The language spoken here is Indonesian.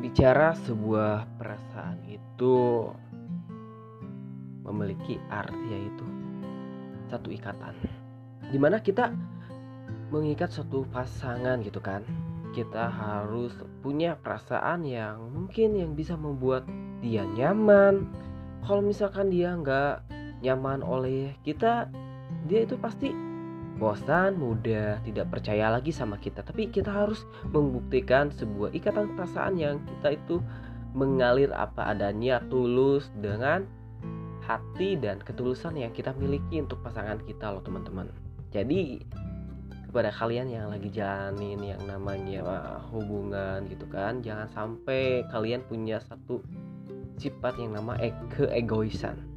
bicara sebuah perasaan itu memiliki arti yaitu satu ikatan. Di mana kita mengikat suatu pasangan gitu kan. Kita harus punya perasaan yang mungkin yang bisa membuat dia nyaman. Kalau misalkan dia nggak nyaman oleh kita dia itu pasti bosan, mudah, tidak percaya lagi sama kita. Tapi kita harus membuktikan sebuah ikatan perasaan yang kita itu mengalir apa adanya, tulus dengan hati dan ketulusan yang kita miliki untuk pasangan kita loh teman-teman. Jadi kepada kalian yang lagi jalanin yang namanya uh, hubungan gitu kan, jangan sampai kalian punya satu sifat yang nama e keegoisan